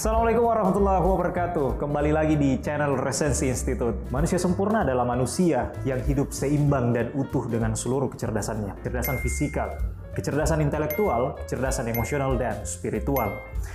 Assalamualaikum warahmatullahi wabarakatuh. Kembali lagi di channel Resensi Institute. Manusia sempurna adalah manusia yang hidup seimbang dan utuh dengan seluruh kecerdasannya. Kecerdasan fisikal, kecerdasan intelektual, kecerdasan emosional, dan spiritual.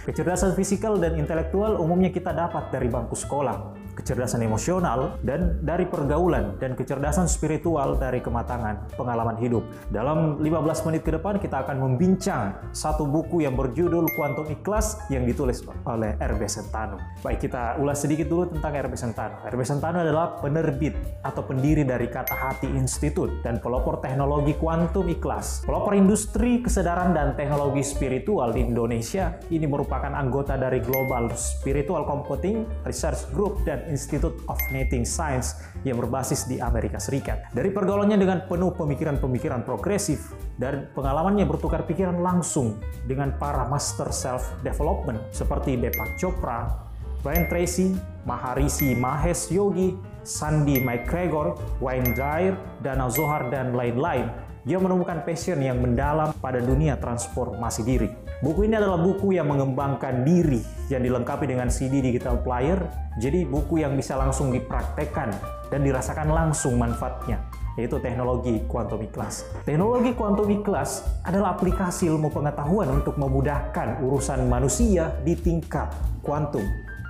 Kecerdasan fisikal dan intelektual umumnya kita dapat dari bangku sekolah. Kecerdasan emosional dan dari pergaulan dan kecerdasan spiritual dari kematangan pengalaman hidup. Dalam 15 menit ke depan kita akan membincang satu buku yang berjudul Quantum Ikhlas yang ditulis oleh RB Sentano. Baik, kita ulas sedikit dulu tentang RB Sentano. RB Sentano adalah penerbit atau pendiri dari Kata Hati Institute dan pelopor teknologi kuantum ikhlas. Pelopor industri kesadaran dan teknologi spiritual di Indonesia ini merupakan anggota dari Global Spiritual Computing Research Group dan Institute of Nating Science yang berbasis di Amerika Serikat. Dari pergaulannya dengan penuh pemikiran-pemikiran progresif dan pengalamannya bertukar pikiran langsung dengan para master self-development seperti Deepak Chopra, Brian Tracy, Maharishi Mahesh Yogi, Sandy McGregor, Wayne Dyer, Dana Zohar, dan lain-lain. Dia menemukan passion yang mendalam pada dunia transformasi diri. Buku ini adalah buku yang mengembangkan diri yang dilengkapi dengan CD digital player, jadi buku yang bisa langsung dipraktekkan dan dirasakan langsung manfaatnya yaitu teknologi kuantum ikhlas. Teknologi kuantum ikhlas adalah aplikasi ilmu pengetahuan untuk memudahkan urusan manusia di tingkat kuantum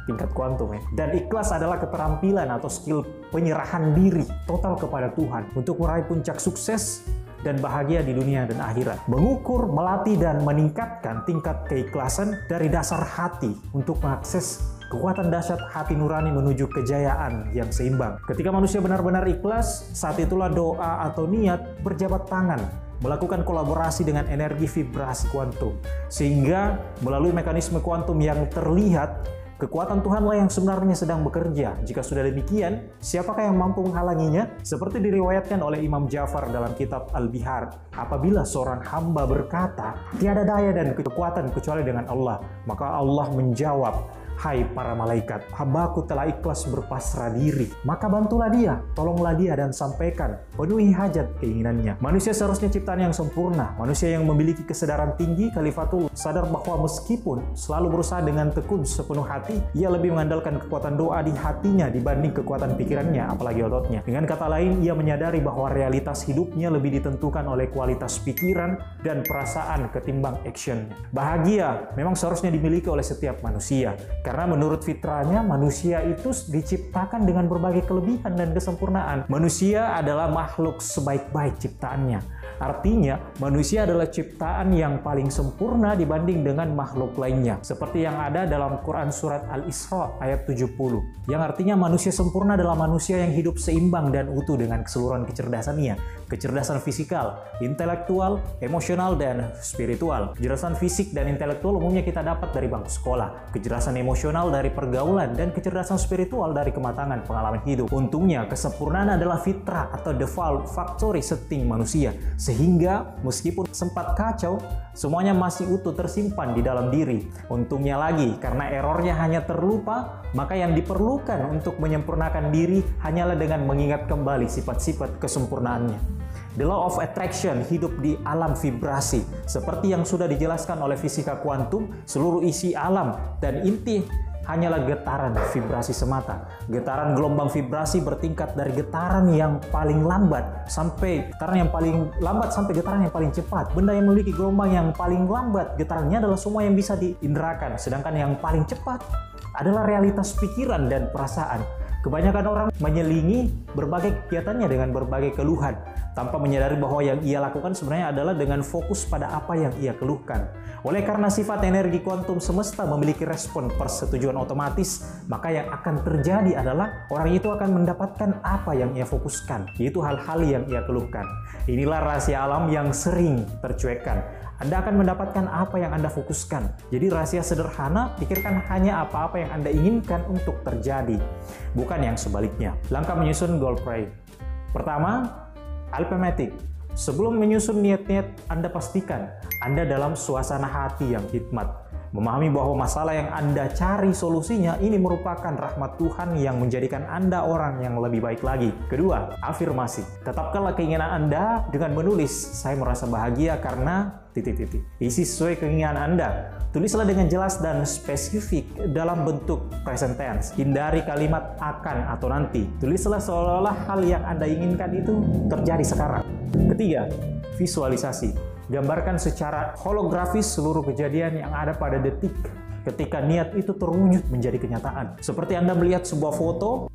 tingkat kuantum ya. Dan ikhlas adalah keterampilan atau skill penyerahan diri total kepada Tuhan untuk meraih puncak sukses dan bahagia di dunia dan akhirat. Mengukur, melatih, dan meningkatkan tingkat keikhlasan dari dasar hati untuk mengakses kekuatan dahsyat hati nurani menuju kejayaan yang seimbang. Ketika manusia benar-benar ikhlas, saat itulah doa atau niat berjabat tangan melakukan kolaborasi dengan energi vibrasi kuantum sehingga melalui mekanisme kuantum yang terlihat Kekuatan Tuhanlah yang sebenarnya sedang bekerja. Jika sudah demikian, siapakah yang mampu menghalanginya? Seperti diriwayatkan oleh Imam Jafar dalam kitab Al-Bihar, apabila seorang hamba berkata, tiada daya dan kekuatan kecuali dengan Allah, maka Allah menjawab, Hai para malaikat, hambaku telah ikhlas berpasrah diri. Maka bantulah dia, tolonglah dia dan sampaikan, penuhi hajat keinginannya. Manusia seharusnya ciptaan yang sempurna. Manusia yang memiliki kesadaran tinggi, kalifatul sadar bahwa meskipun selalu berusaha dengan tekun sepenuh hati, ia lebih mengandalkan kekuatan doa di hatinya dibanding kekuatan pikirannya, apalagi ototnya. Dengan kata lain, ia menyadari bahwa realitas hidupnya lebih ditentukan oleh kualitas pikiran dan perasaan ketimbang action. Bahagia memang seharusnya dimiliki oleh setiap manusia karena menurut fitrahnya manusia itu diciptakan dengan berbagai kelebihan dan kesempurnaan. Manusia adalah makhluk sebaik-baik ciptaannya. Artinya, manusia adalah ciptaan yang paling sempurna dibanding dengan makhluk lainnya. Seperti yang ada dalam Quran Surat Al-Isra ayat 70. Yang artinya manusia sempurna adalah manusia yang hidup seimbang dan utuh dengan keseluruhan kecerdasannya. Kecerdasan fisikal, intelektual, emosional, dan spiritual. Kecerdasan fisik dan intelektual umumnya kita dapat dari bangku sekolah. Kecerdasan emosional dari pergaulan dan kecerdasan spiritual dari kematangan pengalaman hidup. Untungnya, kesempurnaan adalah fitrah atau default factory setting manusia sehingga meskipun sempat kacau, semuanya masih utuh tersimpan di dalam diri. Untungnya lagi, karena errornya hanya terlupa, maka yang diperlukan untuk menyempurnakan diri hanyalah dengan mengingat kembali sifat-sifat kesempurnaannya. The law of attraction hidup di alam vibrasi. Seperti yang sudah dijelaskan oleh fisika kuantum, seluruh isi alam dan inti hanyalah getaran vibrasi semata. Getaran gelombang vibrasi bertingkat dari getaran yang paling lambat sampai getaran yang paling lambat sampai getaran yang paling cepat. Benda yang memiliki gelombang yang paling lambat getarannya adalah semua yang bisa diinderakan, sedangkan yang paling cepat adalah realitas pikiran dan perasaan. Kebanyakan orang menyelingi berbagai kegiatannya dengan berbagai keluhan tanpa menyadari bahwa yang ia lakukan sebenarnya adalah dengan fokus pada apa yang ia keluhkan. Oleh karena sifat energi kuantum semesta memiliki respon persetujuan otomatis, maka yang akan terjadi adalah orang itu akan mendapatkan apa yang ia fokuskan, yaitu hal-hal yang ia keluhkan. Inilah rahasia alam yang sering tercuekkan. Anda akan mendapatkan apa yang Anda fokuskan. Jadi rahasia sederhana, pikirkan hanya apa-apa yang Anda inginkan untuk terjadi, bukan yang sebaliknya. Langkah menyusun goal pray. Pertama, alpematic. Sebelum menyusun niat-niat, Anda pastikan Anda dalam suasana hati yang hikmat. Memahami bahwa masalah yang Anda cari solusinya ini merupakan rahmat Tuhan yang menjadikan Anda orang yang lebih baik lagi. Kedua, afirmasi. Tetapkanlah keinginan Anda dengan menulis, saya merasa bahagia karena titik-titik. Isi sesuai keinginan Anda. Tulislah dengan jelas dan spesifik dalam bentuk present tense. Hindari kalimat akan atau nanti. Tulislah seolah-olah hal yang Anda inginkan itu terjadi sekarang. Ketiga, visualisasi. Gambarkan secara holografis seluruh kejadian yang ada pada detik ketika niat itu terwujud menjadi kenyataan. Seperti Anda melihat sebuah foto,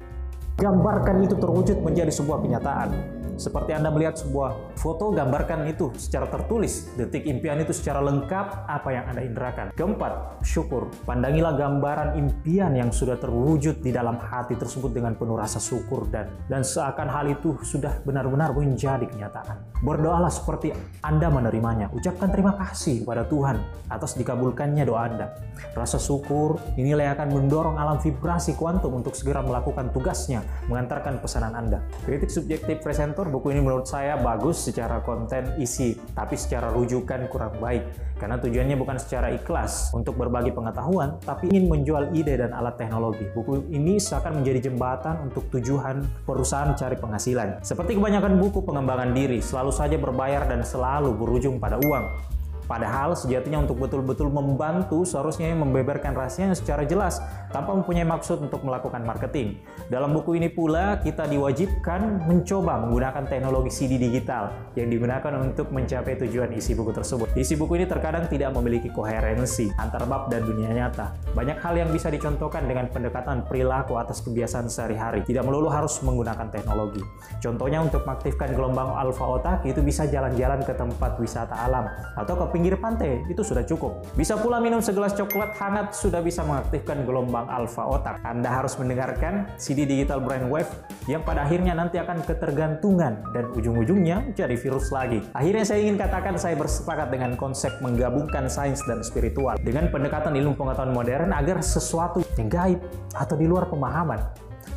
gambarkan itu terwujud menjadi sebuah kenyataan. Seperti Anda melihat sebuah foto, gambarkan itu secara tertulis. Detik impian itu secara lengkap apa yang Anda inderakan. Keempat, syukur. Pandangilah gambaran impian yang sudah terwujud di dalam hati tersebut dengan penuh rasa syukur dan dan seakan hal itu sudah benar-benar menjadi kenyataan. Berdoalah seperti Anda menerimanya. Ucapkan terima kasih kepada Tuhan atas dikabulkannya doa Anda. Rasa syukur inilah yang akan mendorong alam vibrasi kuantum untuk segera melakukan tugasnya, mengantarkan pesanan Anda. Kritik subjektif presenter buku ini menurut saya bagus secara konten isi, tapi secara rujukan kurang baik. Karena tujuannya bukan secara ikhlas untuk berbagi pengetahuan, tapi ingin menjual ide dan alat teknologi. Buku ini seakan menjadi jembatan untuk tujuan perusahaan cari penghasilan. Seperti kebanyakan buku pengembangan diri, selalu saja berbayar dan selalu berujung pada uang. Padahal sejatinya untuk betul-betul membantu seharusnya membeberkan rahasianya secara jelas tanpa mempunyai maksud untuk melakukan marketing. Dalam buku ini pula kita diwajibkan mencoba menggunakan teknologi CD digital yang digunakan untuk mencapai tujuan isi buku tersebut. Isi buku ini terkadang tidak memiliki koherensi antar bab dan dunia nyata. Banyak hal yang bisa dicontohkan dengan pendekatan perilaku atas kebiasaan sehari-hari. Tidak melulu harus menggunakan teknologi. Contohnya untuk mengaktifkan gelombang alfa otak itu bisa jalan-jalan ke tempat wisata alam atau ke pinggir pantai, itu sudah cukup. Bisa pula minum segelas coklat hangat sudah bisa mengaktifkan gelombang alfa otak. Anda harus mendengarkan CD Digital Brainwave yang pada akhirnya nanti akan ketergantungan dan ujung-ujungnya jadi virus lagi. Akhirnya saya ingin katakan saya bersepakat dengan konsep menggabungkan sains dan spiritual dengan pendekatan ilmu pengetahuan modern agar sesuatu yang gaib atau di luar pemahaman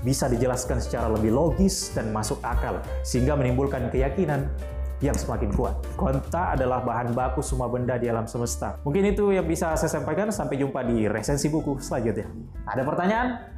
bisa dijelaskan secara lebih logis dan masuk akal sehingga menimbulkan keyakinan yang semakin kuat. Konta adalah bahan baku semua benda di alam semesta. Mungkin itu yang bisa saya sampaikan. Sampai jumpa di resensi buku selanjutnya. Ada pertanyaan?